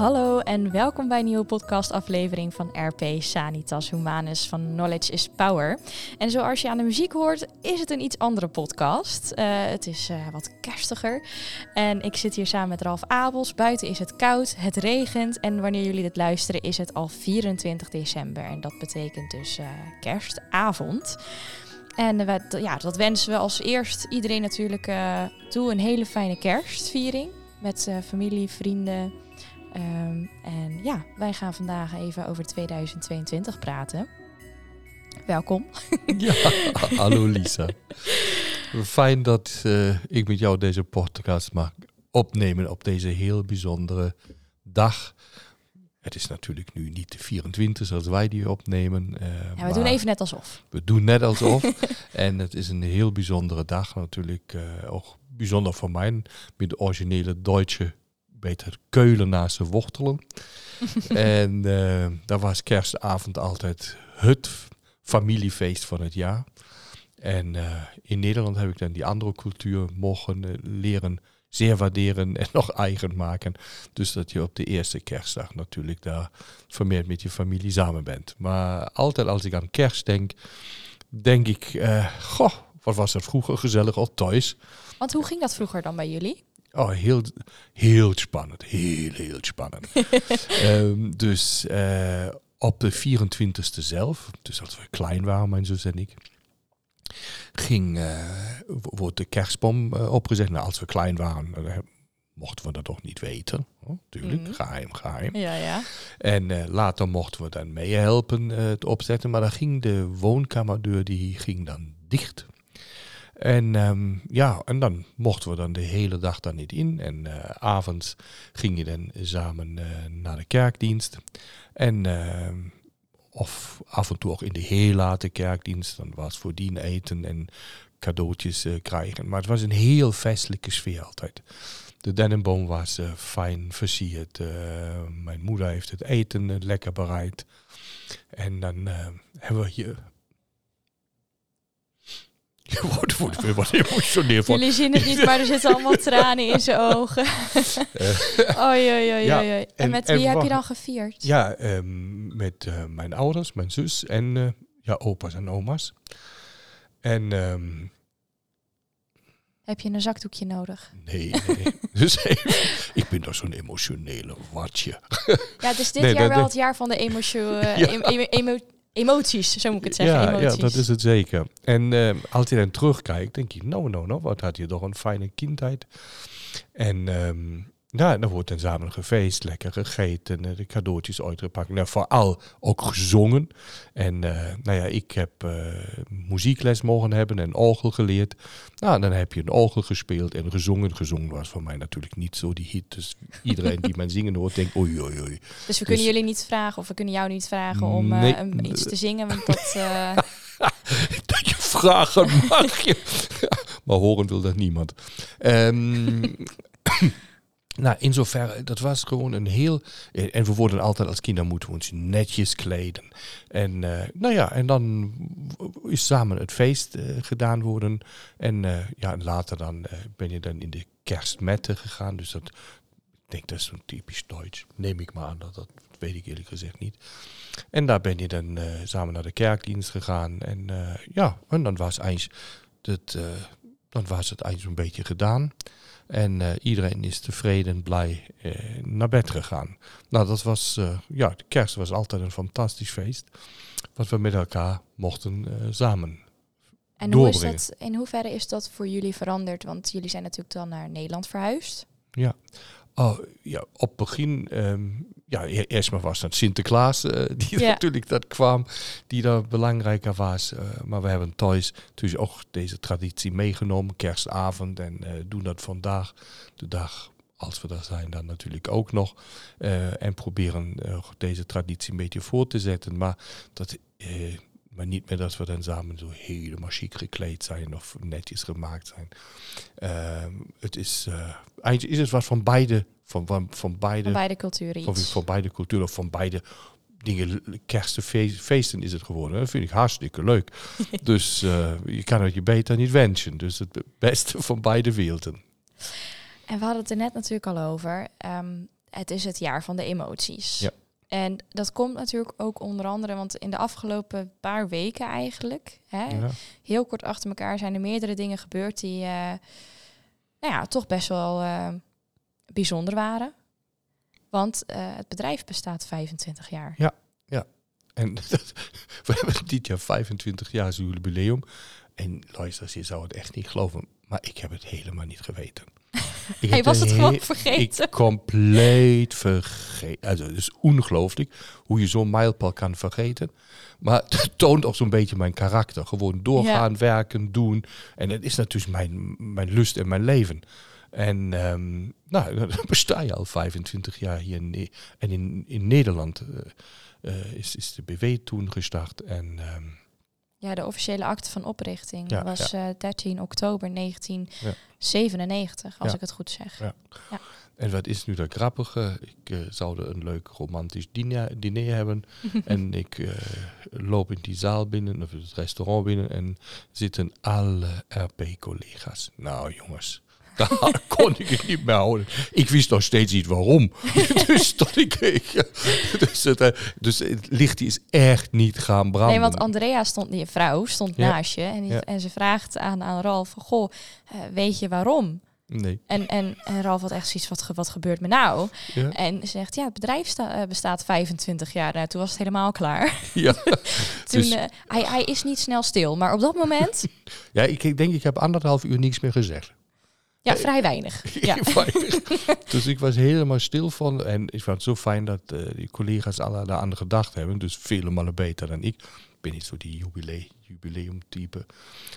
Hallo en welkom bij een nieuwe podcastaflevering van RP Sanitas Humanus van Knowledge is Power. En zoals je aan de muziek hoort, is het een iets andere podcast. Uh, het is uh, wat kerstiger. En ik zit hier samen met Ralf Abels. Buiten is het koud, het regent en wanneer jullie dit luisteren is het al 24 december. En dat betekent dus uh, kerstavond. En we, ja, dat wensen we als eerst iedereen natuurlijk toe. Een hele fijne kerstviering met familie, vrienden. Um, en ja, wij gaan vandaag even over 2022 praten. Welkom. Ja, hallo Lisa. Fijn dat uh, ik met jou deze podcast mag opnemen op deze heel bijzondere dag. Het is natuurlijk nu niet de 24 zoals wij die opnemen. Uh, ja, we doen even net alsof. We doen net alsof. en het is een heel bijzondere dag natuurlijk. Uh, ook bijzonder voor mij met de originele Duitse beter Keulen naast de wortelen. en uh, dat was kerstavond altijd het familiefeest van het jaar. En uh, in Nederland heb ik dan die andere cultuur mogen uh, leren zeer waarderen en nog eigen maken. Dus dat je op de eerste kerstdag natuurlijk daar vermeerd met je familie samen bent. Maar altijd als ik aan kerst denk, denk ik, goh, wat was er vroeger gezellig al thuis. Want hoe ging dat vroeger dan bij jullie? Oh, heel, heel spannend. Heel, heel spannend. um, dus uh, op de 24e zelf, dus als we klein waren, mijn zus en ik, ging, uh, wordt de kerstboom uh, opgezet. Nou, als we klein waren, mochten we dat toch niet weten. Oh, tuurlijk, mm. geheim, geheim. Ja, ja. En later mochten we dan meehelpen het opzetten. Maar dan ging de woonkamerdeur, die ging dan dicht. En um, ja, en dan mochten we dan de hele dag daar niet in. En uh, avonds ging je dan samen uh, naar de kerkdienst. En uh, of af en toe ook in de heel late kerkdienst. Dan was voordien eten en cadeautjes krijgen. Maar het was een heel festelijke sfeer altijd. De dennenboom was fijn versierd. mijn moeder heeft het eten lekker bereid. En dan hebben we hier je wordt, wordt weer wat emotioneel van. Jullie zien het niet, maar er zitten allemaal tranen in zijn ogen. oei, oei, oei, ja, En, en, met wie en heb je dan gevierd? Ja, um, met uh, mijn ouders, mijn zus en uh, ja, opa's en oma's. En... Um, heb je een zakdoekje nodig? Nee, nee. dus ik ben toch zo'n emotionele watje. ja, het is dit nee, jaar wel het jaar van de emotio, emo, Emoties, zo moet ik het zeggen. Ja, Emoties. ja dat is het zeker. En uh, als je dan terugkijkt, denk je, nou, nou, nou, wat had je toch een fijne kindheid. En um, ja, dan wordt dan samen gefeest, lekker gegeten, de cadeautjes uitgepakt. Nou, vooral ook gezongen. En uh, nou ja, ik heb uh, muziekles mogen hebben en orgel geleerd. Nou, dan heb je een orgel gespeeld en gezongen. Gezongen was voor mij natuurlijk niet zo die hit. Dus iedereen die mijn zingen hoort, denkt oei, oei, oei. Dus we kunnen dus, jullie niet vragen, of we kunnen jou niet vragen om uh, nee, iets te zingen, want dat... dat je vragen mag je. maar horen wil dat niemand. Um, Nou, in zoverre, dat was gewoon een heel. En we worden altijd als kinderen moeten we ons netjes kleden. En uh, nou ja, en dan is samen het feest uh, gedaan worden. En uh, ja, later dan ben je dan in de kerstmetten gegaan. Dus dat, ik denk dat is zo'n typisch Duits. Neem ik maar aan, dat, dat weet ik eerlijk gezegd niet. En daar ben je dan samen naar de kerkdienst gegaan. En ja, en dan was het, dan was het eigenlijk een beetje gedaan. En uh, iedereen is tevreden, blij uh, naar bed gegaan. Nou, dat was, uh, ja, de kerst was altijd een fantastisch feest. Wat we met elkaar mochten samen En hoe is dat, in hoeverre is dat voor jullie veranderd? Want jullie zijn natuurlijk dan naar Nederland verhuisd. Ja, Oh, ja, op begin, um, ja, e-, eerst maar was dat Sinterklaas, uh, die ja. natuurlijk dat kwam, die daar belangrijker was. Uh, maar we hebben thuis dus ook deze traditie meegenomen, kerstavond, en uh, doen dat vandaag, de dag als we daar zijn, dan natuurlijk ook nog. en proberen deze traditie een beetje voor te zetten. Maar dat maar niet meer dat we dan samen zo helemaal chic gekleed zijn of netjes gemaakt zijn. Uh, het is, eigenlijk is het wat van beide, van, van, van beide, van beide culturen. Van, van beide culturen, of van beide dingen, kerstfeesten is het geworden. Dat vind ik hartstikke leuk. dus uh, je kan het je beter niet wensen. Dus het beste van beide werelden. En we hadden het er net natuurlijk al over. Um, het is het jaar van de emoties. Ja. En dat komt natuurlijk ook onder andere, want in de afgelopen paar weken eigenlijk, hè, Ja. heel kort achter elkaar zijn er meerdere dingen gebeurd die eh, nou ja, toch best wel eh, bijzonder waren. Want eh, het bedrijf bestaat 25 jaar. En dat- we hebben dit jaar 25 jaar jubileum. En luister, je zou het echt niet geloven, maar ik heb het helemaal niet geweten. Ik Hij heb was het gewoon vergeten. Ik compleet vergeten. Also, het is ongelooflijk hoe je zo'n mijlpaal kan vergeten. Maar het toont ook zo'n beetje mijn karakter. Gewoon doorgaan, werken, doen. En het is natuurlijk mijn, mijn lust en mijn leven. En ehm, nou, dan besta je al 25 jaar hier in, en in, in Nederland. eh, eh, is, is de BW toen gestart. En ehm, Ja, de officiële akte van oprichting Ja, was eh 13 oktober 1997, als ik het goed zeg. Ja. En wat is nu dat grappige? Ik eh, zou een leuk romantisch diner, diner hebben. en ik eh, loop in die zaal binnen, of het restaurant binnen. En zitten alle RP-collega's. Nou jongens, daar kon ik het niet meer houden. Ik wist nog steeds niet waarom. dus, dat ik, dus, het, eh, dus het licht is echt niet gaan branden. Nee, want Andrea stond, die vrouw, stond Ja. naast je. En, die- Ja. en ze vraagt aan, aan Ralf, goh, eh, weet je waarom? Nee. En, en, en Ralf had echt zoiets, wat, wat gebeurt me nou? Ja. En ze zegt, ja, het bedrijf sta- eh, bestaat 25 jaar. Nou, toen was het helemaal klaar. Ja. toen, Dus- hij, hij is niet snel stil, maar op dat moment, ja, ik ik denk ik heb anderhalf uur niks meer gezegd. ja, vrij weinig. Ja. dus ik was helemaal stil van. En ik vond het zo fijn dat eh, die collega's alle daaraan gedacht hebben. Dus vele malen beter dan ik. Ik ben niet zo die jubilee, jubileumtype.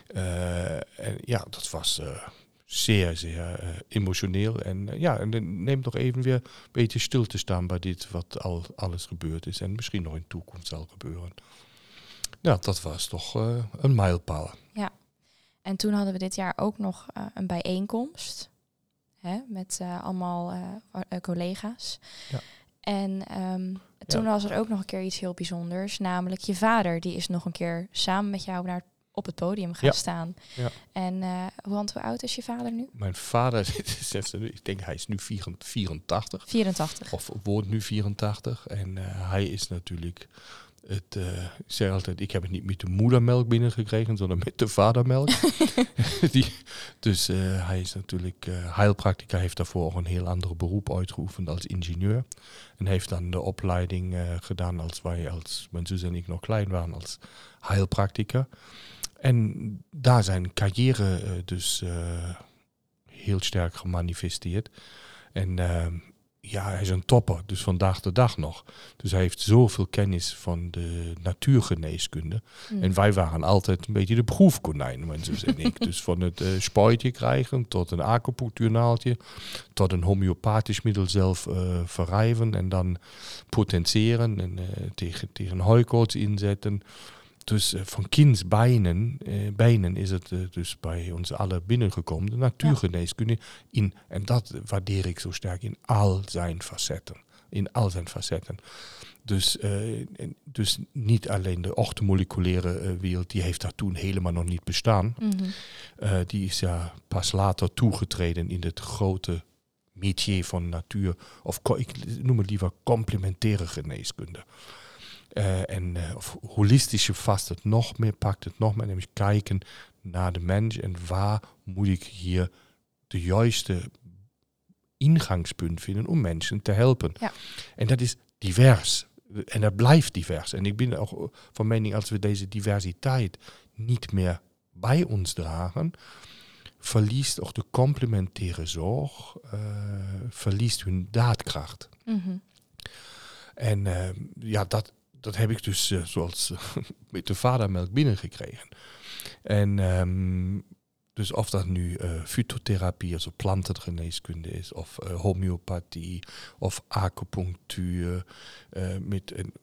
Eh, en ja, dat was eh, zeer, zeer emotioneel. En ja, en neemt nog even weer een beetje stil te staan bij dit wat al alles gebeurd is. En misschien nog in de toekomst zal gebeuren. Ja, dat was toch een mijlpaal. En toen hadden we dit jaar ook nog eh, een bijeenkomst. Hè, met eh, allemaal eh, collega's. Ja. En ehm, toen was er ook nog een keer iets heel bijzonders. Namelijk je vader, die is nog een keer samen met jou naar, op het podium gaan Ja. staan. Ja. En hoe, want hoe oud is je vader nu? Mijn vader, ik denk hij is nu 84. 84. Of wordt nu 84. En hij is natuurlijk het. eh, ik zeg altijd, ik heb het niet met de moedermelk binnengekregen, sondern met de vadermelk. Die, dus eh, hij is natuurlijk eh heilpraktica, heeft daarvoor ook een heel ander beroep uitgeoefend als ingenieur. En heeft dan de opleiding gedaan als wij, als mijn zus en ik nog klein waren, als heilpraktica. En daar zijn carrière dus heel sterk gemanifesteerd. En ehm, ja, hij is een topper, dus vandaag de dag nog. Dus hij heeft zoveel kennis van de natuurgeneeskunde. Hm. En wij waren altijd een beetje de proefkonijn, zus en ik. Dus van het eh spuitje krijgen tot een acupunctuurnaaltje, tot een homeopathisch middel zelf eh verrijven en dan potentiëren en eh, tegen, tegen hooikoorts inzetten. Dus eh, van kindsbijnen eh, bijnen is het eh, dus bij ons alle binnengekomen, de natuurgeneeskunde. In, en dat waardeer ik zo sterk in al zijn facetten. In al zijn facetten. Dus, eh, dus niet alleen de orthomoleculaire eh, wereld, die heeft daar toen helemaal nog niet bestaan. Mhm. Die is ja pas later toegetreden in het grote métier van natuur, of ik noem het liever complementaire geneeskunde. Eh, en eh, of holistische vast het nog meer, pakt het nog meer, nämlich kijken naar de mens en waar moet ik hier de juiste ingangspunt vinden om mensen te helpen. Ja. En dat is divers. En dat blijft divers. En ik ben ook van mening, als we deze diversiteit niet meer bij ons dragen, verliest ook de complementaire zorg, eh, verliest hun daadkracht. Mhm. En ja, dat, dat heb ik dus eh, zoals met de vadermelk binnengekregen. En ehm, dus of dat nu eh fytotherapie, also plantengeneeskunde is, of eh, homeopathie, of acupunctuur, met een,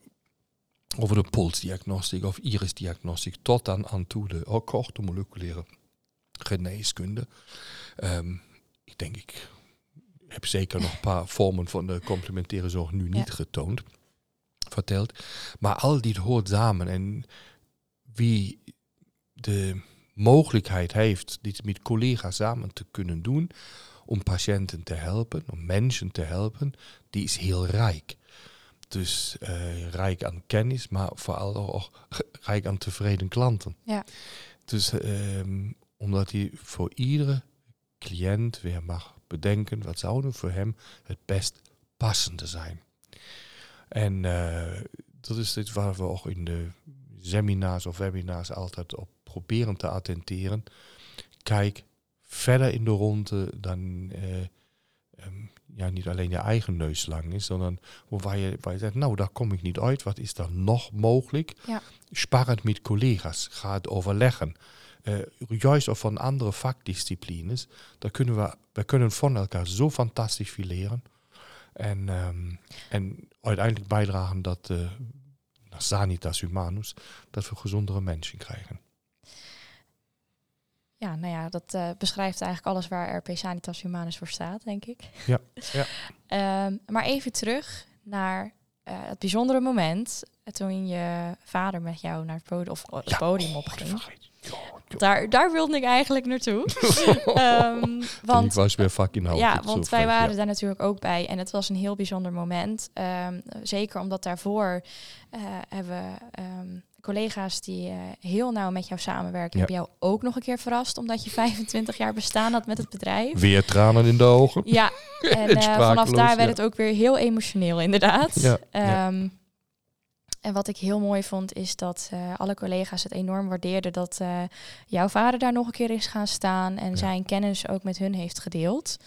over de polsdiagnostiek of irisdiagnostiek, tot dan aan toe de korte moleculaire geneeskunde. Ehm, ik denk, ik heb zeker nog een paar vormen van de complementaire zorg nu niet Ja. getoond, verteld. Maar al dit hoort samen. En wie de mogelijkheid heeft dit met collega's samen te kunnen doen, om patiënten te helpen, om mensen te helpen, die is heel rijk. Dus eh, rijk aan kennis, maar vooral ook rijk aan tevreden klanten. Ja. Dus ehm, omdat hij voor iedere cliënt weer mag bedenken, wat zou nu voor hem het best passende zijn. En eh, dat is iets waar we ook in de seminars of webinars altijd op proberen te attenteren. Kijk verder in de ronde dan eh, ehm, ja, niet alleen je eigen neus lang is, sondern waar je, waar je zegt, nou, daar kom ik niet uit. Wat is er nog mogelijk? Ja. Spar het met collega's. Ga het overleggen. Eh, juist of van andere vakdisciplines. Daar kunnen we, we kunnen van elkaar zo fantastisch veel leren. En, ehm, en uiteindelijk bijdragen dat naar sanitas humanus, dat we gezondere mensen krijgen. Ja, nou ja, dat eh, beschrijft eigenlijk alles waar RP Sanitas Humanus voor staat, denk ik. Ja, ja. Ehm, maar even terug naar eh, het bijzondere moment toen je vader met jou naar het podium, of het Ja. podium Oh, opging. vergeet. Daar, daar wilde ik eigenlijk naartoe. Ik want was weer fucking hout. ja, want wij waren ja. daar natuurlijk ook bij. En het was een heel bijzonder moment. Ehm, zeker omdat daarvoor eh, hebben we ehm, collega's die eh, heel nauw met jou samenwerken. Ja. Hebben jou ook nog een keer verrast. Omdat je 25 jaar bestaan had met het bedrijf. Weer tranen in de ogen. Ja, en eh, vanaf daar werd ja. het ook weer heel emotioneel, inderdaad. Ja. En wat ik heel mooi vond, is dat eh, alle collega's het enorm waardeerden dat eh, jouw vader daar nog een keer is gaan staan en Ja. zijn kennis ook met hun heeft gedeeld.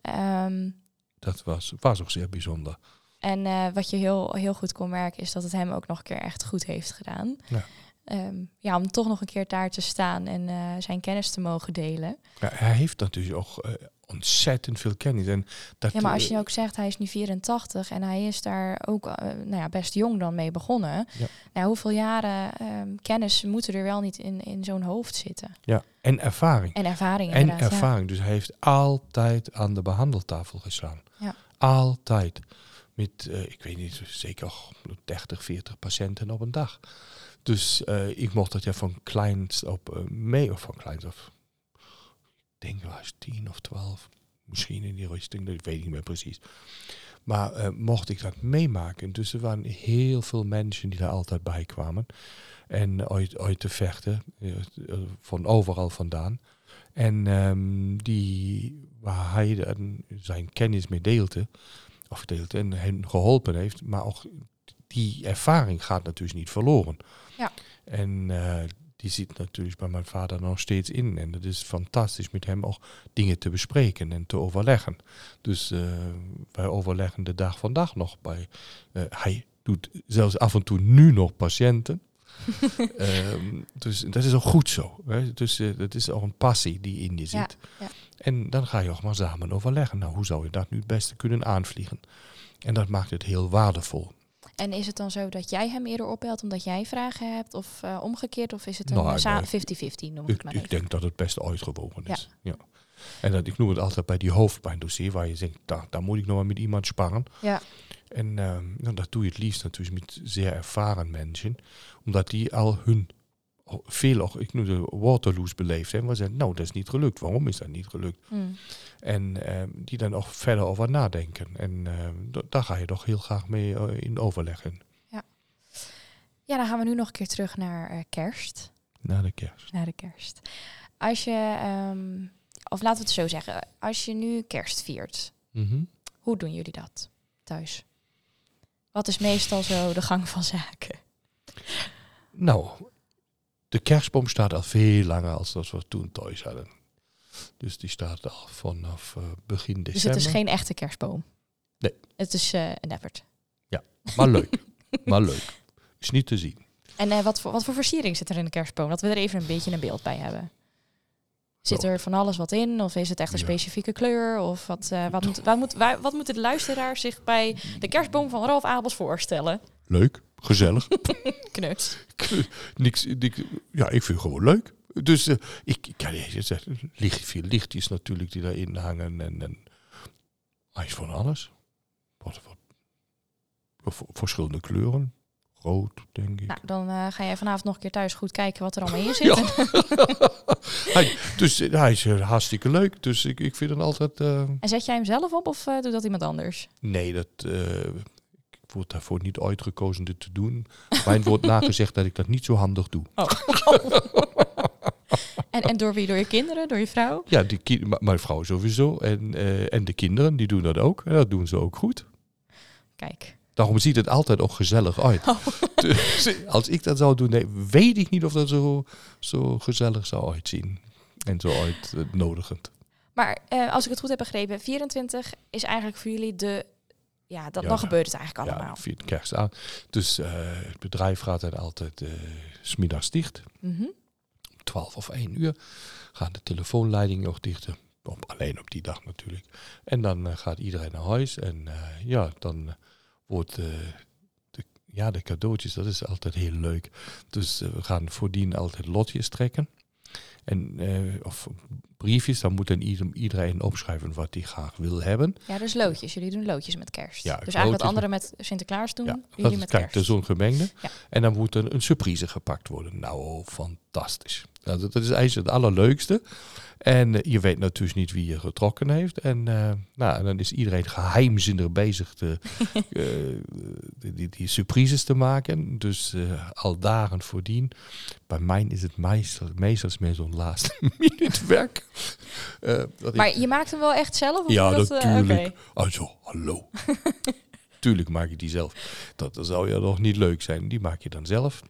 Ehm, Dat was, was ook zeer bijzonder. en eh, wat je heel, heel goed kon merken, is dat het hem ook nog een keer echt goed heeft gedaan. Ja. Ehm, ja, om toch nog een keer daar te staan en zijn kennis te mogen delen. Ja, hij heeft natuurlijk ook eh, ontzettend veel kennis. En dat, Ja, maar als je eh, ook zegt, hij is nu 84 en hij is daar ook eh, nou ja, best jong dan mee begonnen. Ja. Nou, hoeveel jaren ehm, kennis moeten er wel niet in, in zo'n hoofd zitten? ja, en ervaring. En ervaring En ja. ervaring. Dus hij heeft altijd aan de behandeltafel gestaan. Ja. Altijd. Met, eh, ik weet niet, zeker 30, 40 patiënten op een dag. Dus ik mocht dat ja van kleins op mee, of van kleins of, denk wel eens 10 of 12. Misschien in die richting, dat weet ik niet meer precies. Maar eh, mocht ik dat meemaken. Dus er waren heel veel mensen die daar altijd bij kwamen. En uit, uit te vechten, eh, van overal vandaan. En ehm, die, waar hij dan zijn kennis mee deelde, of deelde en hen geholpen heeft, maar ook die ervaring gaat natuurlijk niet verloren. Ja. En eh, die zit natuurlijk bij mijn vader nog steeds in. En het is fantastisch met hem ook dingen te bespreken en te overleggen. Dus eh, wij overleggen de dag van dag nog bij. eh, hij doet zelfs af en toe nu nog patiënten. Ehm, dus dat is ook goed zo. Hè? Dus eh, dat is ook een passie die in je Ja, zit. ja. En dan ga je ook maar samen overleggen. Nou, hoe zou je dat nu het beste kunnen aanvliegen? En dat maakt het heel waardevol. En is het dan zo dat jij hem eerder opbelt omdat jij vragen hebt? Of eh, omgekeerd? Of is het Nou, een sa- nee. 50-50, noem ik maar ik denk dat het best uitgewogen is. Ja. En dat, ik noem het altijd bij die hoofdpijndossier, waar je denkt, daar, daar moet ik nog maar met iemand sparren. Ja. En ehm, nou, dat doe je het liefst natuurlijk met zeer ervaren mensen, omdat die al hun veel, ik noem de Waterloos beleefd hebben, waar ze zeggen, nou, dat is niet gelukt. Waarom is dat niet gelukt? Hmm. En ehm, die dan nog verder over nadenken. En da- daar ga je toch heel graag mee eh, in overleggen. Ja, dan gaan we nu nog een keer terug naar eh, kerst. Na de kerst. Naar de kerst. Als je, ehm, of laten we het zo zeggen, als je nu kerst viert, Mhm. hoe doen jullie dat thuis? Wat is meestal zo de gang van zaken? Nou, de kerstboom staat al veel langer als dat we toen thuis hadden. Dus die staat al vanaf eh, begin Dus december. het is geen echte kerstboom. Nee. Het is eh, een effort. Maar leuk. maar leuk. Is niet te zien. En eh, wat, voor, wat voor versiering zit er in de kerstboom? Dat we er even een beetje een beeld bij hebben. Zit er van alles wat in? Of is het echt een Ja. specifieke kleur? Of wat, eh, wat, moet, wat, moet, wat moeten de luisteraars zich bij de kerstboom van Ralf Abels voorstellen? Leuk. Gezellig. Knuts. niks, niks, ja, ik vind het gewoon leuk. Dus eh, ik, ik kan je zeggen, licht, veel lichtjes natuurlijk die daarin hangen. En, en hij is van alles. Wat, verschillende kleuren. rood, denk ik. Nou, dan eh, ga jij vanavond nog een keer thuis goed kijken wat er allemaal in zit. Ja. hij, dus eh, hij is hartstikke leuk. Dus ik, ik vind het altijd... En zet jij hem zelf op of doet dat iemand anders? nee, dat... eh, ik word daarvoor niet uitgekozen dit te doen. Mij wordt nagezegd dat ik dat niet zo handig doe. En, en door wie? Door je kinderen? Door je vrouw? Ja, die ki- m- mijn vrouw sowieso. En, eh, en de kinderen, die doen dat ook. En dat doen ze ook goed. Kijk. Daarom ziet het altijd ook gezellig uit. Oh. Dus als ik dat zou doen, nee, weet ik niet of dat zo, zo gezellig zou uitzien. En zo uitnodigend. Maar eh, als ik het goed heb begrepen, 24 is eigenlijk voor jullie de... Ja, dat, Ja, dan ja. gebeurt het eigenlijk Ja, allemaal. viert kerst aan. Dus eh, het bedrijf gaat dan altijd eh, 's smiddags dicht. Mhm. 12 of 1 uur gaan de telefoonleidingen ook dicht. Op, alleen op die dag natuurlijk. En dan eh, gaat iedereen naar huis. En eh, ja, dan eh, wordt eh, de, ja, de cadeautjes, dat is altijd heel leuk. Dus eh, we gaan voordien altijd lotjes trekken. En, eh, of briefjes, dan moet ieder- iedereen opschrijven wat hij graag wil hebben. Ja, dus loodjes. Jullie doen loodjes met kerst. Ja, dus eigenlijk wat anderen met Sinterklaas doen, Ja, doen dat jullie is, met kijk, kerst. is zo'n gemengde. Ja. En dan moet er een surprise gepakt worden. Nou, fantastisch. Nou, dat, dat is eigenlijk het allerleukste. En eh, je weet natuurlijk niet wie je getrokken heeft. En, eh, nou, en dan is iedereen geheimzinnig bezig te, eh, die, die, die surprises te maken. Dus al dagen voordien. Bij mij is het meestal, meestal meer zo'n laatste minuut werk. Eh, ik- Maar je maakt hem wel echt zelf? Of Ja, eh, natuurlijk. Also, hallo. Tuurlijk maak ik die zelf. Dat, dat zou ja nog niet leuk zijn. Die maak je dan zelf.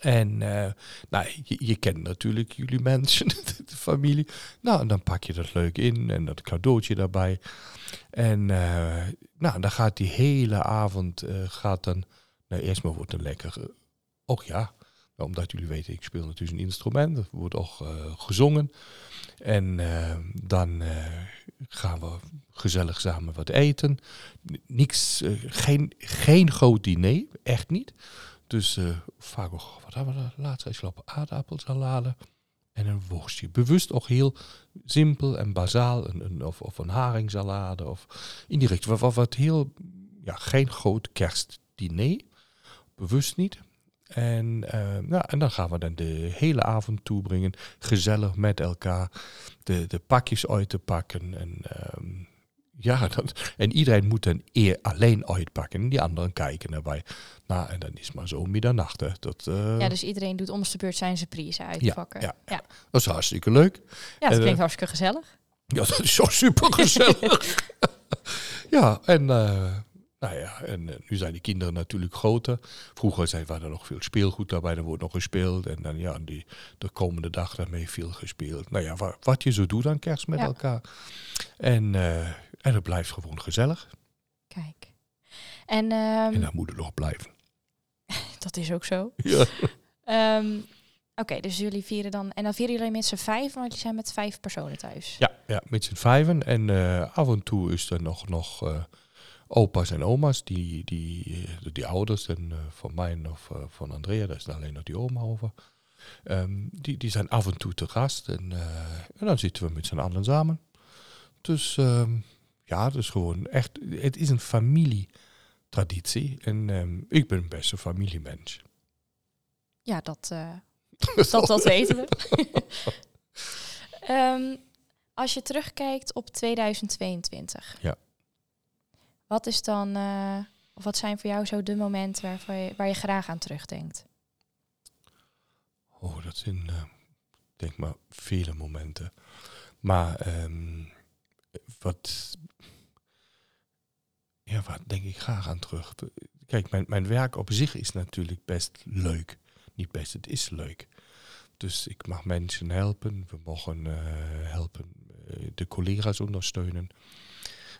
En eh, nou, je, je kent natuurlijk jullie mensen, de familie. Nou, en dan pak je dat leuk in en dat cadeautje daarbij. En nou, dan gaat die hele avond, gaat dan, nou eerst maar wordt een lekker, och ja, nou, omdat jullie weten, ik speel natuurlijk een instrument, er wordt ook gezongen. En eh, dan eh, gaan we gezellig samen wat eten. Niks, eh, geen, geen groot diner, echt niet. Dus eh, vaak ook, wat hebben we laatst? Ik geloof aardappelsalade en een worstje. Bewust ook heel simpel en bazaal. Een, of, of een haringsalade. Of in die richting. Wat, wat, wat heel, ja, geen groot kerstdiner. Bewust niet. En, eh, nou, en dan gaan we dan de hele avond toebrengen. Gezellig met elkaar. De, de pakjes uit te pakken. En, ehm, ja, dat, en iedereen moet dan eer alleen uitpakken. En die anderen kijken erbij. Nou, en dan is maar zo middernacht. Hè. Dat, eh, Ja, dus iedereen doet om de beurt zijn surprise uitpakken. ja, ja. dat is hartstikke leuk. Ja, dat En, klinkt eh, hartstikke gezellig. Ja, dat is zo super gezellig. ja, en, eh, nou ja, en eh, nu zijn die kinderen natuurlijk groter. Vroeger zijn er nog veel speelgoed daarbij, dan wordt nog gespeeld. En dan ja, die, de komende dag daarmee veel gespeeld. Nou ja, wa- wat je zo doet aan kerst met Ja. elkaar. En, eh, en het blijft gewoon gezellig. Kijk. En ehm, En dat moet het nog blijven. dat is ook zo. Ja. Ehm, Oké, dus jullie vieren dan... En dan vieren jullie met z'n vijf, want jullie zijn met vijf personen thuis. Ja, ja met z'n vijven. En eh, af en toe is er nog, nog opa's en oma's, die, die, eh, die ouders en, eh, van mij of eh, van Andrea, daar is alleen nog die oma over. Ehm, die, die zijn af en toe te gast en, en dan zitten we met z'n allen samen. Dus ehm, ja, het is gewoon echt, het is een familietraditie en ehm, ik ben best een familiemens. Ja, dat, eh, dat, dat weten we. Als je terugkijkt op 2022. Ja. Wat is dan... eh, of wat zijn voor jou zo de momenten waarvan je, waar je graag aan terugdenkt? Oh, dat zijn, eh, denk maar, vele momenten. Maar ehm, wat, ja, wat denk ik graag aan terug? Kijk, mijn, mijn werk op zich is natuurlijk best leuk. Niet best, het is leuk. Dus ik mag mensen helpen. We mogen eh, helpen de collega's ondersteunen.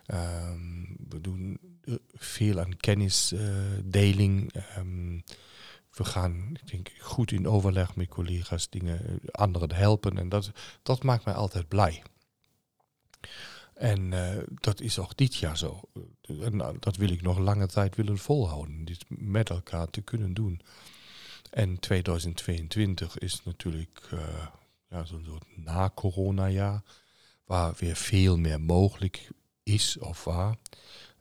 Ehm, we doen eh, veel aan kennisdeling. Ehm, we gaan, ik denk, goed in overleg met collega's, dingen, eh, anderen helpen. En dat, dat maakt mij altijd blij. En eh, dat is ook dit jaar zo. En dat wil ik nog lange tijd willen volhouden. Dit met elkaar te kunnen doen. En 2022 is natuurlijk eh, ja, zo'n soort na-corona-jaar. Waar weer veel meer mogelijk is of waar.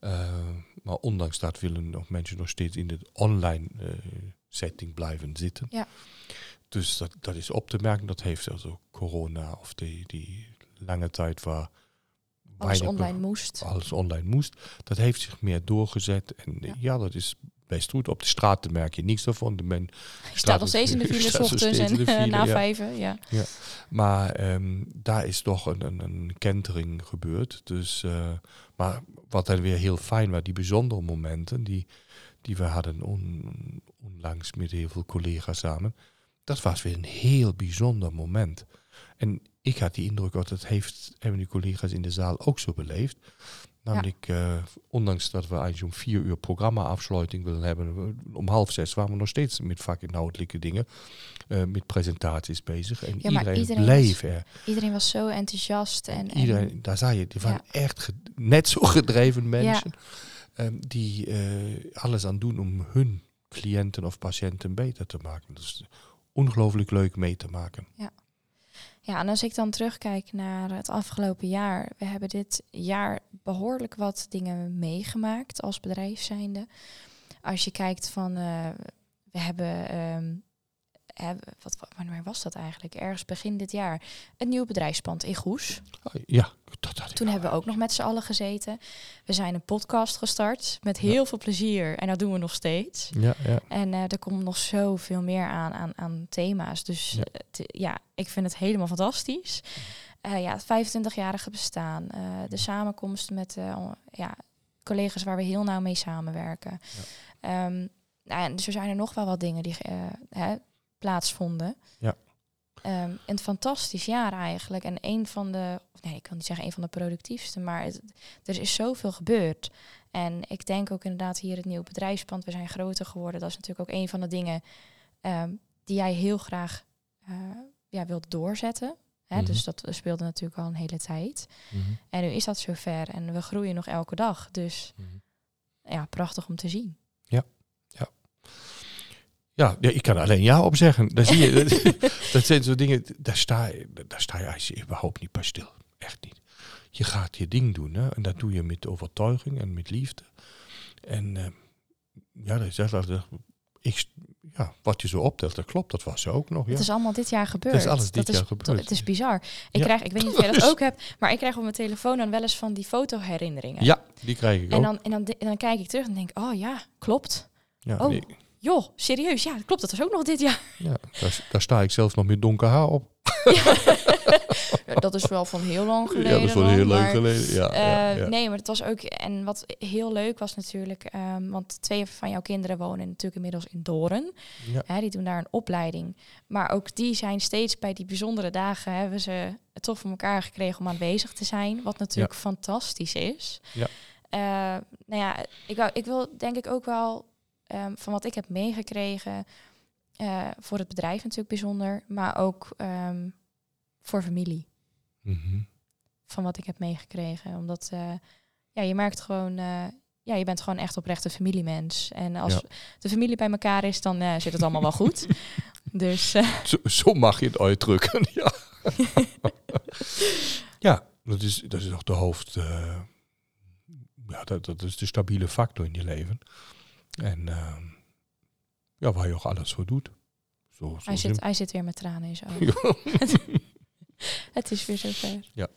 Uh, maar ondanks dat willen nog mensen nog steeds in de online uh, setting blijven zitten. Ja. Dus dat, dat is op te merken. Dat heeft also corona of die, die lange tijd waar alles online moest. Alles online moest. Dat heeft zich meer doorgezet. En ja, ja dat is best goed. Op de straat merk je niets daarvan. De men je staat nog steeds in de file ochtends en file, na ja. vijven. Ja. ja. Maar um, daar is toch een, een, een kentering gebeurd. Dus, uh, maar wat dan weer heel fijn was, die bijzondere momenten die, die we hadden on, onlangs met heel veel collega's samen. Dat was weer een heel bijzonder moment. En ik had die indruk dat het heeft, hebben die collega's in de zaal ook zo beleefd. Namelijk, ja. uh, ondanks dat we eigenlijk om vier uur programma-afsluiting willen hebben, om half zes waren we nog steeds met vakinhoudelijke dingen, uh, met presentaties bezig. En ja, iedereen, iedereen bleef was, er. Iedereen was zo enthousiast. En, en iedereen, daar zei je, die waren ja. echt net zo gedreven mensen, um, die uh, alles aan doen om hun cliënten of patiënten beter te maken. Dus ongelooflijk leuk mee te maken. Ja. Ja, en als ik dan terugkijk naar het afgelopen jaar, we hebben dit jaar behoorlijk wat dingen meegemaakt als bedrijf zijnde. Als je kijkt van, uh, we hebben, hebben wat, wanneer was dat eigenlijk? Ergens begin dit jaar. Een nieuw bedrijfspand in Goes. Oh, ja, dat had ik Toen hebben we ook nog met z'n allen gezeten. We zijn een podcast gestart met heel ja. veel plezier. En dat doen we nog steeds. Ja, ja. En uh, er komt nog zoveel meer aan, aan, aan thema's. Dus ja. ja, ik vind het helemaal fantastisch. Uh, ja, het 25-jarige bestaan. De samenkomst met ja, collega's waar we heel nauw mee samenwerken. Ja. Um, nou, en dus er zijn er nog wel wat dingen die hè, plaatsvonden. Ja. Um, een fantastisch jaar eigenlijk. En een van de, nee, ik kan niet zeggen een van de productiefste, maar het, er is zoveel gebeurd. En ik denk ook inderdaad hier het nieuwe bedrijfspand, we zijn groter geworden. Dat is natuurlijk ook een van de dingen um, die jij heel graag uh, ja, wilt doorzetten. Hè? Dus dat speelde natuurlijk al een hele tijd. Mm-hmm. En nu is dat zover en we groeien nog elke dag. Dus mm-hmm. ja, prachtig om te zien. Ja, ik kan alleen ja op zeggen. Dan zie je, dat, dat zijn zo dingen, daar sta, je, daar sta je als je überhaupt niet bij stil. Echt niet. Je gaat je ding doen hè? en dat doe je met overtuiging en met liefde. En uh, ja, dat is echt, ik, ja, wat je zo optelt, dat klopt, dat was ze ook nog. Ja. Het is allemaal dit jaar gebeurd. Het is alles dit dat jaar is, gebeurd. Het is bizar. Ik, ja. krijg, ik weet niet of jij dat ook hebt, maar ik krijg op mijn telefoon dan wel eens van die fotoherinneringen. Ja, die krijg ik en ook. Dan, en, dan, en dan kijk ik terug en denk, oh ja, klopt. Ja, oh, nee. Joh, serieus, ja, klopt, dat is ook nog dit jaar. Ja, daar, daar sta ik zelfs nog met donker haar op. Ja. dat is wel van heel lang geleden. Ja, dat is wel heel lang geleden. Ja, uh, ja, Nee, maar het was ook... En wat heel leuk was natuurlijk... Um, want twee van jouw kinderen wonen natuurlijk inmiddels in Doren. Ja. Hè, die doen daar een opleiding. Maar ook die zijn steeds bij die bijzondere dagen... hebben ze het toch voor elkaar gekregen om aanwezig te zijn. Wat natuurlijk fantastisch is. Ja. Uh, nou ja, ik, wou, ik wil denk ik ook wel... Um, van wat ik heb meegekregen... Uh, voor het bedrijf natuurlijk bijzonder, maar ook um, voor familie. Mm -hmm. Van wat ik heb meegekregen. Omdat uh, ja, je merkt gewoon, uh, ja, je bent gewoon echt oprecht een familiemens. En als ja. de familie bij elkaar is, dan zit het allemaal wel goed. Dus, zo, zo, mag je het uitdrukken, ja. ja, dat is, dat is toch de hoofd. ja, dat, dat is de stabiele factor in je leven. En ja, waar je ook alles voor doet. Zo, zo hij, zit, hij zit weer met tranen in zijn ogen. het is weer zover. Ja.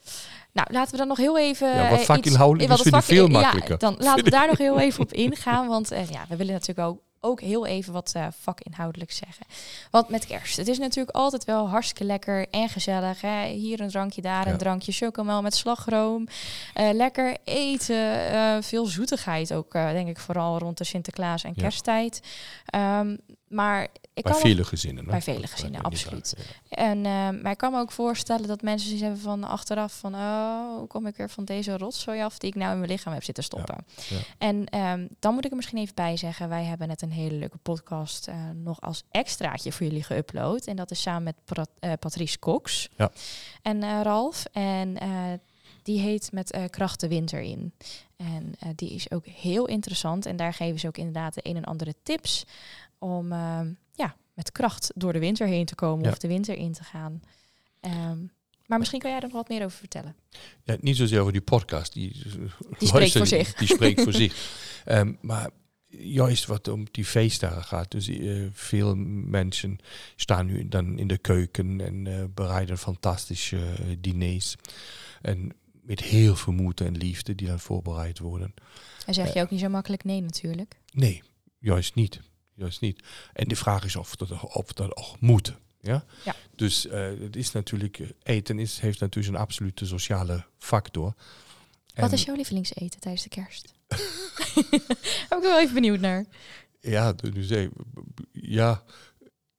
Nou, laten we dan nog heel even... Ja, wat vak inhoudelijk is vind ik veel makkelijker. Ja, dan laten we daar nog heel even op ingaan. Want uh, ja, we willen natuurlijk ook, ook heel even wat uh, vakinhoudelijk zeggen. Want met kerst, het is natuurlijk altijd wel hartstikke lekker en gezellig. Hè? Hier een drankje, daar ja. een drankje, chocomel met slagroom. Uh, lekker eten, veel zoetigheid ook, denk ik, vooral rond de Sinterklaas en kersttijd. Um, maar ik bij kan vele gezinnen. Bij vele gezinnen, absoluut. Ja. En, uh, maar ik kan me ook voorstellen dat mensen zoiets hebben van achteraf van... oh, hoe kom ik weer van deze rotzooi af die ik nou in mijn lichaam heb zitten stoppen. Ja. Ja. En um, dan moet ik er misschien even bij zeggen... wij hebben net een hele leuke podcast uh, nog als extraatje voor jullie geüpload. En dat is samen met Pat uh, Patrice Cox ja. en Ralf. En die heet met uh, kracht de winter in. En uh, die is ook heel interessant. En daar geven ze ook inderdaad de een en andere tips om uh, ja, met kracht door de winter heen te komen Ja. of de winter in te gaan. Um, Maar misschien kan jij er nog wat meer over vertellen. Ja, niet zozeer over die podcast. Die, Die spreekt voor zich. Die spreekt voor zich. Ehm, maar juist wat om die feestdagen gaat. Dus eh, veel mensen staan nu dan in de keuken en eh, bereiden fantastische eh, diners. En met heel veel moeite en liefde die dan voorbereid worden. En zeg je ook niet zo makkelijk nee natuurlijk. Nee, juist niet. Juist niet. En de vraag is of dat, of dat ook moet. Ja? Ja. Dus eh, het is natuurlijk, eh, eten is, heeft natuurlijk een absolute sociale factor. Wat En- is jouw lievelingseten tijdens de kerst? Heb ik wel even benieuwd naar. Ja, dus ja,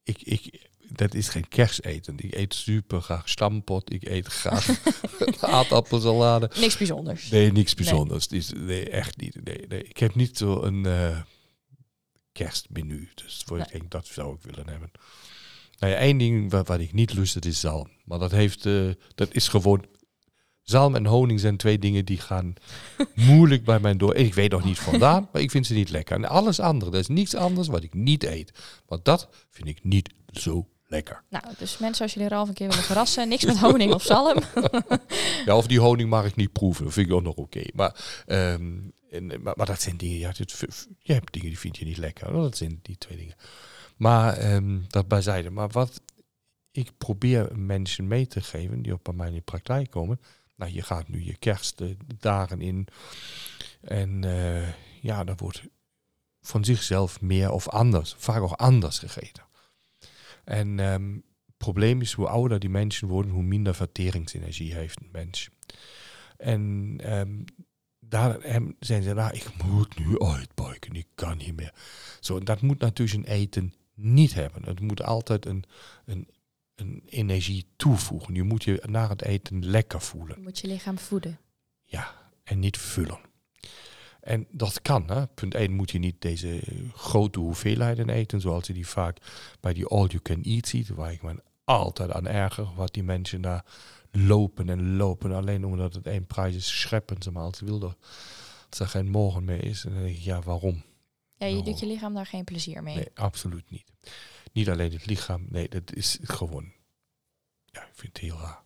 ik, ik, dat is geen kersteten. Ik eet super graag stampot. Ik eet graag aardappelsalade. Niks bijzonders. Nee, niks bijzonders. Is- Nee, echt niet. Nee, nee. Ik heb niet zo een eh, kerstmenu. Dus voor ik denk, dat zou ik willen hebben. Nou ja, één ding wat, wat ik niet lust, dat is zalm. Maar dat, heeft, eh, dat is gewoon... Zalm en honing zijn twee dingen die gaan moeilijk bij mij door. Ik weet nog niet vandaan, maar ik vind ze niet lekker. En alles andere, dat is niets anders wat ik niet eet. Want dat vind ik niet zo lekker. Nou, dus mensen, als jullie Ralf een keer willen verrassen, niks met honing of zalm. Ja, of die honing mag ik niet proeven. Dat vind ik ook nog oké. Maar, ehm, en, maar, maar dat zijn dingen, ja, dit, je hebt dingen die vind je niet lekker. Dat zijn die twee dingen. Maar ehm, dat bijzijde. Maar wat ik probeer mensen mee te geven die op bij mij in de praktijk komen. Nou, je gaat nu je kerstdagen in. En eh, ja, dan wordt van zichzelf meer of anders, vaak ook anders gegeten. En ehm, het probleem is, hoe ouder die mensen worden, hoe minder verteringsenergie heeft een mens. En ehm, daar zijn ze, nou, ik moet nu uitbuiken, ik kan niet meer. Zo, dat moet natuurlijk een eten niet hebben. Het moet altijd een, een, een energie toevoegen. Je moet je na het eten lekker voelen. Je moet je lichaam voeden. Ja, en niet vullen. En dat kan. Hè. Punt 1 moet je niet deze grote hoeveelheden eten, zoals je die vaak bij die all-you-can-eat ziet, waar ik me altijd aan erger, wat die mensen daar lopen en lopen, alleen omdat het één prijs is, scheppen ze maar als ze willen. Als er geen morgen meer is, en dan denk ik, ja, waarom? Ja, je doet je lichaam daar geen plezier mee. Nee, absoluut niet. Niet alleen het lichaam, nee, dat is gewoon, ja, ik vind het heel raar.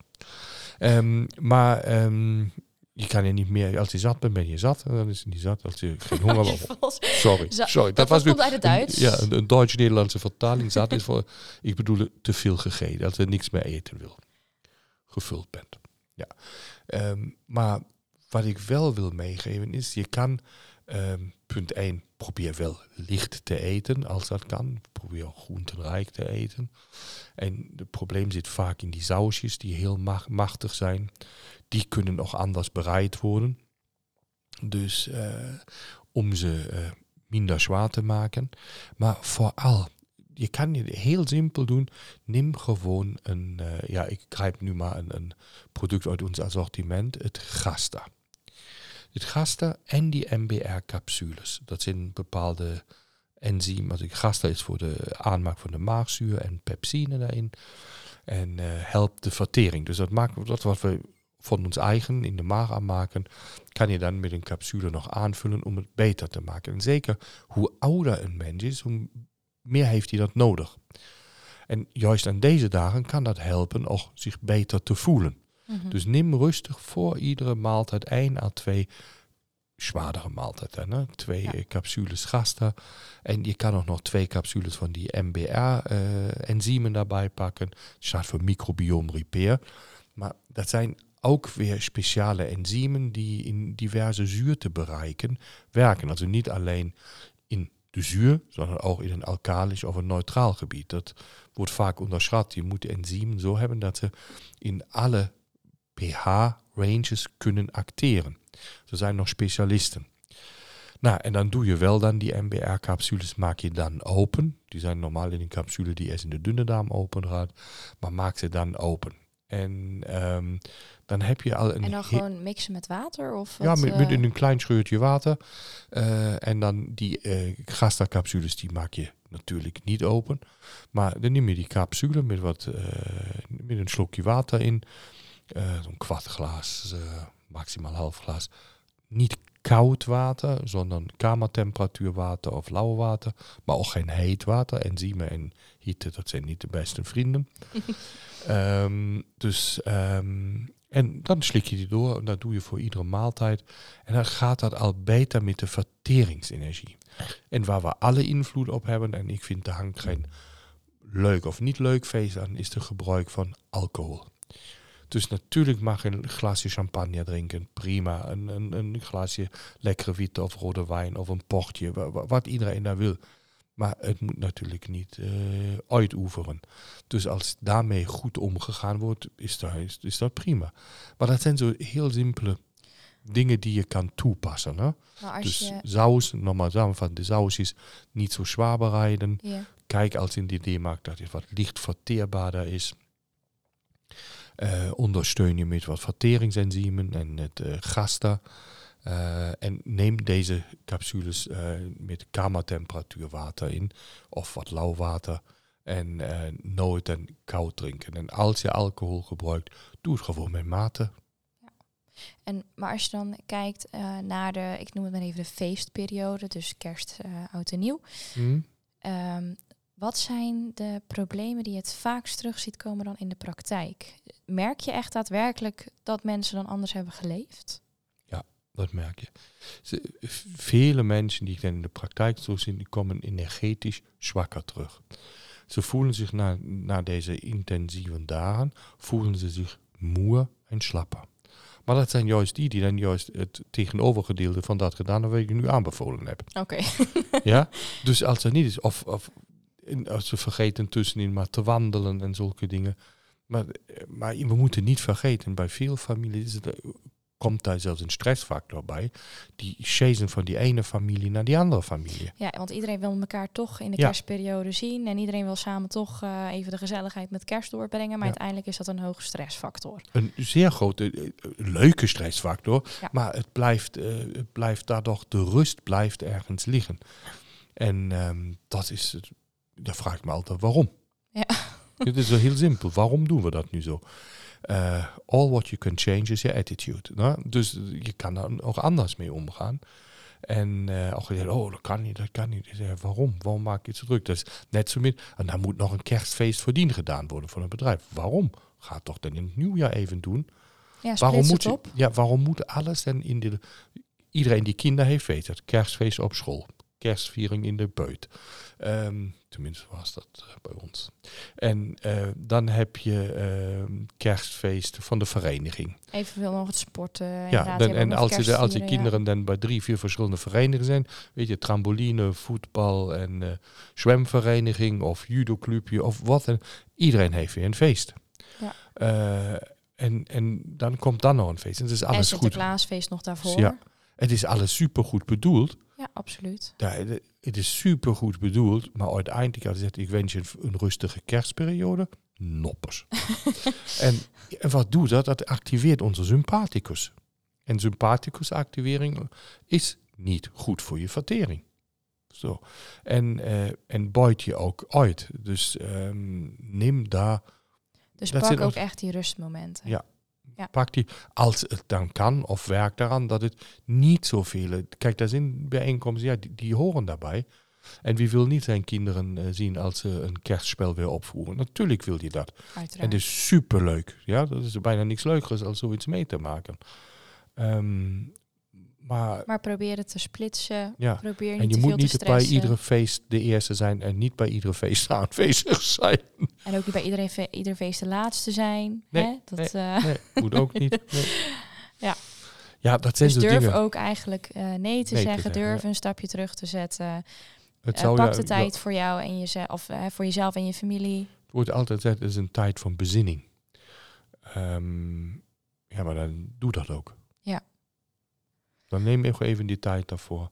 Ehm, maar ehm, je kan je niet meer, als je zat bent, ben je zat. En dan is het niet zat. Als je geen honger hebt. Sorry, sorry. Dat, was komt nu uit het een- Duits. Ja, een, een Duits-Nederlandse vertaling. Zat is voor, ik bedoel, te veel gegeten. Dat je niks meer eten wil. Gevuld bent. Ja. Ehm, maar wat ik wel wil meegeven is, je kan, ehm, punt 1, probeer wel licht te eten als dat kan. Probeer groentenrijk te eten. En het probleem zit vaak in die sausjes die heel ma- machtig zijn. Die kunnen nog anders bereid worden. Dus eh, om ze eh, minder zwaar te maken. Maar vooral, je kan het heel simpel doen. Neem gewoon een, eh, ja, ik grijp nu maar een, een product uit ons assortiment, het Gasta. Het Gasta en die MBR-capsules. Dat zijn bepaalde enzymen. Also Gasta is voor de aanmaak van de maagzuur en pepsine daarin. En eh, helpt de vertering. Dus dat maakt dat wat we van ons eigen in de maag aanmaken, kan je dan met een capsule nog aanvullen om het beter te maken. En zeker hoe ouder een mens is, hoe meer heeft hij dat nodig. En juist aan deze dagen kan dat helpen ook zich beter te voelen. Mhm. Dus neem rustig voor iedere maaltijd één à twee zwaardere maaltijden. Hè? Twee Ja. eh, capsules gasta. En je kan ook nog twee capsules van die MBR-enzymen daarbij pakken. Het staat voor microbiome repair. Maar dat zijn ook weer speciale enzymen die in diverse zuurtebereiken werken. Also niet alleen in de zuur, sondern ook in een alkalisch of een neutraal gebied. Dat wordt vaak onderschat. Je moet enzymen zo hebben dat ze in alle pH-ranges kunnen acteren. Er zijn nog specialisten. Nou, en dan doe je wel dan die MBR-capsules, maak je dan open. Die zijn normaal in een capsule die eerst in de dunne darm open gaat, maar maak ze dan open. En ehm, dan heb je al een En dan gewoon mixen met water? Of ja, met, met eh, in een klein scheurtje water. Eh, en dan die eh Gasta-capsules, die maak je natuurlijk niet open. Maar dan neem je die capsule met, wat, met een slokje water in. Eh, Zo'n kwart glas, eh, maximaal half glas. Niet koud Water, sondern Kamertemperaturwater of lauw water. Maar ook geen heet water. Enzymen en hitte, dat zijn niet de beste vrienden. Ehm, dus, ehm, en dan slik je die door. En dat doe je voor iedere maaltijd. En dan gaat dat al beter met de verteringsenergie. En waar we alle invloed op hebben, en ik vind de hangt geen leuk of niet leuk feest aan, is de gebruik van alcohol. Dus natuurlijk mag je een glaasje champagne drinken, prima. Een, een, een glaasje lekkere witte of rode wijn of een portje, wa- wat iedereen daar wil. Maar het moet natuurlijk niet eh uitoeferen. Dus als daarmee goed omgegaan wordt, is dat, is, is dat prima. Maar dat zijn zo heel simpele dingen die je kan toepassen. Hè? Dus je... saus, normaal samenvatten, de saus is niet zo zwaar bereiden. Kijk als in die D-markt dat het wat licht verteerbaarder is. Eh, ondersteun je met wat verteringsenzymen en het uh, gasta. Uh, en neem deze capsules met kamertemperatuur water in of wat lauw water. En nooit en koud drinken. En als je alcohol gebruikt, doe het gewoon met mate. En, maar als je dan kijkt uh, naar de, ik noem het maar even de feestperiode, dus kerst, uh, oud en nieuw. Hmm? Um, wat zijn de problemen die je het vaakst terug ziet komen dan in de praktijk? Merk je echt daadwerkelijk dat mensen dan anders hebben geleefd? Ja, dat merk je. Vele mensen die ik dan in de praktijk zie, die komen energetisch zwakker terug. Ze voelen zich na, na deze intensieve dagen, voelen ze zich moe en slapper. Maar dat zijn juist die die dan juist het tegenovergedeelte van dat gedaan hebben wat ik nu aanbevolen heb. Oké. Okay. ja, dus als er niet is, of, of als we vergeten tussenin maar te wandelen en zulke dingen. Maar, maar we moeten niet vergeten, bij veel families komt daar zelfs een stressfactor bij. Die chasen van die ene familie naar die andere familie. Ja, want iedereen wil elkaar toch in de Ja. kerstperiode zien. En iedereen wil samen toch eh, even de gezelligheid met kerst doorbrengen. Maar Ja. uiteindelijk is dat een hoge stressfactor. Een zeer grote, eh, leuke stressfactor. Ja. Maar het blijft, eh, het blijft daardoor, de rust blijft ergens liggen. En ehm, dat is, dat vraag ik me altijd waarom. Ja. Het is wel heel simpel. Waarom doen we dat nu zo? Eh, all what you can change is your attitude. Dus je kan daar ook anders mee omgaan. En uh, ook gezegd, oh, dat kan niet, dat kan niet. Zeg, waarom? Waarom maak je het zo druk? Dat is net zo min. En dan moet nog een kerstfeest verdien gedaan worden van een bedrijf. Waarom? Ga het toch dan in het nieuwjaar even doen? Ja, waarom moet, je- ja, waarom moet alles dan in de... Iedereen die kinderen heeft, weet het. Kerstfeest op school. Kerstviering in de buit. Ehm, tenminste was dat eh, bij ons. En eh, dan heb je ehm, kerstfeest van de vereniging. Evenveel nog het sporten. Ja, dan, Je en als, je de, als die ja. kinderen dan bij drie, vier verschillende verenigingen zijn, weet je, trampoline, voetbal en eh, zwemvereniging of judoclubje of wat. En iedereen heeft weer een feest. Ja. En, en dan komt dan nog een feest. En het is En alles goed. Sinterklaasfeest nog daarvoor. Ja. Het is alles super goed bedoeld. Ja, absoluut. Ja, het- is super goed bedoeld, maar uiteindelijk had gezegd, ik wens je een, een rustige kerstperiode. Noppers. en, en wat doet dat? Dat activeert onze sympathicus. En sympathicus activering is niet goed voor je vertering. Zo. En, eh, en buit je ook uit. Dus ehm, neem daar Dus Dat pak ook echt die rustmomenten. Ja. Ja. Pak die, als het dan kan, of werk daaraan, dat het niet zoveel... Kijk, daar zijn bijeenkomsten, ja, die, die horen daarbij. En wie wil niet zijn kinderen eh, zien als ze een kerstspel weer opvoeren? Natuurlijk wil je dat. En het is superleuk. Ja, dat is bijna niks leukers als zoiets mee te maken. Ehm, maar Maar probeer het te splitsen. ja, Probeer niet en je te veel moet te niet bij iedere feest de eerste zijn en niet bij iedere feest aanwezig zijn. En ook niet bij iedereen fe- ieder feest de laatste zijn. Nee, hè? Dat, eh, Nee, moet ook niet. Nee. Ja. Ja, dat zijn dus durf dingen. ook eigenlijk eh, nee te Nee te zeggen. durf ja. een stapje terug te zetten. Het zou pak de ja, tijd voor jou en jezelf, of voor jezelf en je familie. Het wordt altijd gezegd, het is een tijd van bezinning. Ehm, ja, maar dan doe dat ook. Dan neem even even die tijd daarvoor.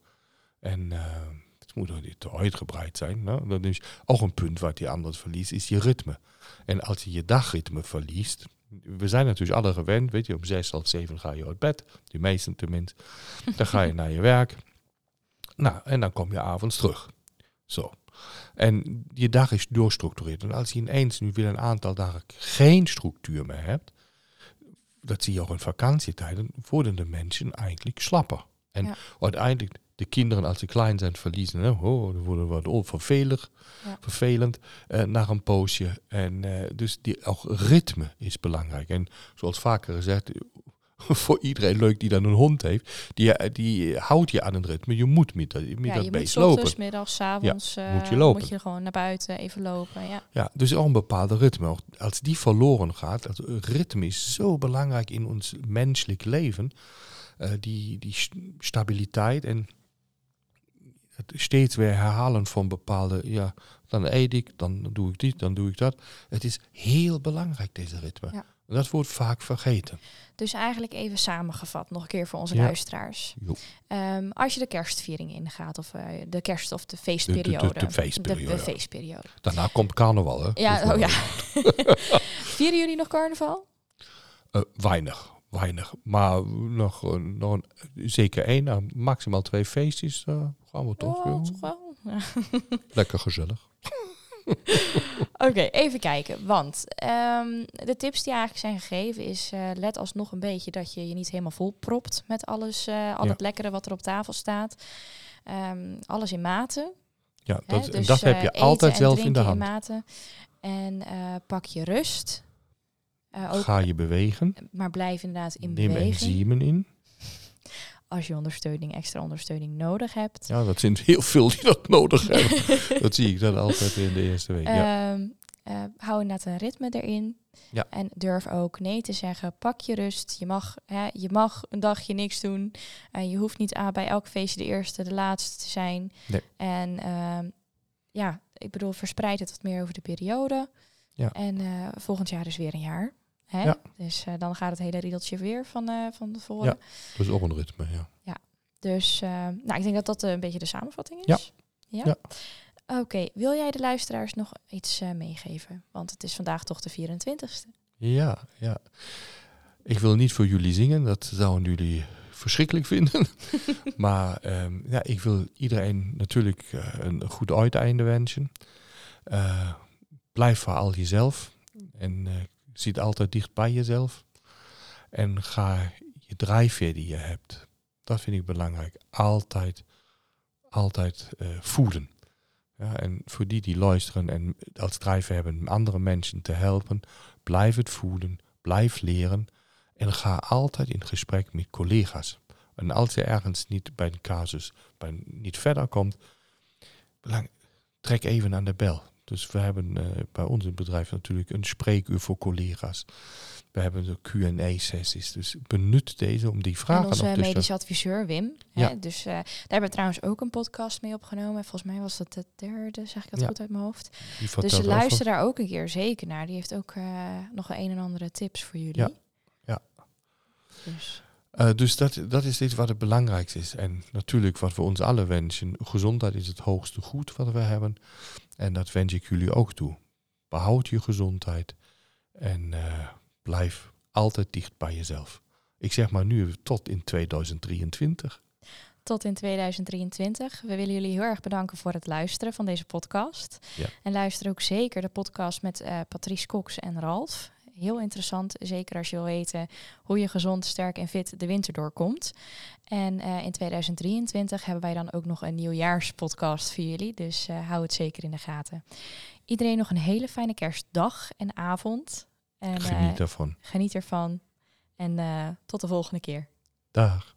En eh, het moet ook niet te uitgebreid zijn. Dat is ook een punt wat je anders verliest, is je ritme. En als je je dagritme verliest, we zijn natuurlijk alle gewend, weet je, om zes, half zeven ga je uit bed, de meesten tenminste. Dan ga je naar je werk. Nou, en dan kom je avonds terug. Zo. En je dag is doorstructureerd. En als je ineens nu weer een aantal dagen geen structuur meer hebt, dat zie je ook in vakantietijden, worden de mensen eigenlijk slapper. En Ja. uiteindelijk, de kinderen als ze klein zijn verliezen, hè, oh, dan worden wat vervelig, Ja. vervelend eh, naar een poosje. En eh, dus die, ook ritme is belangrijk. En zoals vaker gezegd, voor iedereen leuk die dan een hond heeft, die, eh, die houdt je aan een ritme. Je moet met, dat- met ja, dat je beest moet lopen. ochtends, middags, avonds eh, moet je lopen. moet je gewoon naar buiten even lopen. Ja. Ja, dus ook een bepaalde ritme. Als die verloren gaat, dat ritme is zo belangrijk in ons menselijk leven. Eh, die, die st- stabiliteit en het steeds weer herhalen van bepaalde, ja, dan eet ik, dan doe ik dit, dan doe ik dat. Het is heel belangrijk, deze ritme. Ja. Dat wordt vaak vergeten. Dus eigenlijk even samengevat, nog een keer voor onze Ja. luisteraars. Ehm, als je de kerstviering ingaat, of eh, de kerst- of de De, de, feestperiode. de, de feestperiode. De, de feestperiode. Daarna komt carnaval, hè? Ja, Dus, oh ja. Vieren jullie nog carnaval? Eh, weinig, weinig. Maar nog, eh, nog een, zeker één, nou, maximaal twee feestjes. gaan we toch. Oh, toch wel. Ja. Lekker gezellig. Oké, even kijken. Want ehm, de tips die eigenlijk zijn gegeven is... eh, let alsnog een beetje dat je je niet helemaal vol propt... met alles, eh, al Ja. het lekkere wat er op tafel staat. Ehm, alles in mate. Ja, Hè? dat, en Dus, dat heb eh, je eten altijd zelf in de hand. mate. En eh, pak je rust. Eh, ook, Ga je bewegen. maar blijf inderdaad in Neem beweging. enzymen in. Als je ondersteuning, extra ondersteuning nodig hebt. Ja, dat zijn heel veel die dat nodig hebben. dat zie ik dan altijd in de eerste week. Ja. Eh, hou inderdaad een ritme erin. Ja. En durf ook nee te zeggen. Pak je rust. Je mag, hè, je mag een dagje niks doen. Eh, je hoeft niet ah, bij elk feestje de eerste, de laatste te zijn. Nee. En ehm, ja, ik bedoel, verspreid het wat meer over de periode. Ja. En eh, volgend jaar is weer een jaar. Hè? Ja. Dus eh, dan gaat het hele riedeltje weer van, eh van tevoren. Ja. Is ook een ritme, ja. Dus eh, nou, ik denk dat dat een beetje de samenvatting Ja. is. Ja. Ja. Oké, wil jij de luisteraars nog iets meegeven? Want het is vandaag toch de 24ste. Ja, ja. Ik wil niet voor jullie zingen, dat zouden jullie verschrikkelijk vinden. maar ehm, ja, ik wil iedereen natuurlijk een goed uiteinde wensen. Blijf vooral jezelf en zit altijd dicht bij jezelf. En ga je drijfveer die je hebt, dat vind ik belangrijk, altijd, altijd eh, voeden. Ja, en voor die die luisteren en als drijfveer hebben andere mensen te helpen, blijf het voeden, blijf leren en ga altijd in gesprek met collega's. En als je ergens niet bij een casus bij, niet verder komt, trek even aan de bel. Dus we hebben eh, bij ons in het bedrijf natuurlijk een spreekuur voor collega's. We hebben de Q&A-sessies. Dus benut deze om die En vragen onze nog te medisch adviseur Wim. Ja. Hè, dus eh, daar hebben we trouwens ook een podcast mee opgenomen. Volgens mij was dat de derde, zeg ik dat Ja. goed uit mijn hoofd. Dus luister daar ook een keer zeker naar. Die heeft ook eh, nog een, een en andere tips voor jullie. Ja. Ja. Dus, Eh, dus dat, dat is dit wat het belangrijkste is. En natuurlijk wat we ons alle wensen. Gezondheid is het hoogste goed wat we hebben. En dat wens ik jullie ook toe. Behoud je gezondheid. En eh, blijf altijd dicht bij jezelf. Ik zeg maar nu tot in 2023. tot in 2023. We willen jullie heel erg bedanken voor het luisteren van deze podcast. Ja. En luister ook zeker de podcast met eh, Patrice Cox en Ralf. Heel interessant, zeker als je wil weten hoe je gezond, sterk en fit de winter doorkomt. En eh, in 2023 hebben wij dan ook nog een nieuwjaarspodcast voor jullie. Dus eh, hou het zeker in de gaten. Iedereen nog een hele fijne kerstdag en avond. En, eh, Geniet ervan. geniet ervan. En eh, tot de volgende keer. Dag.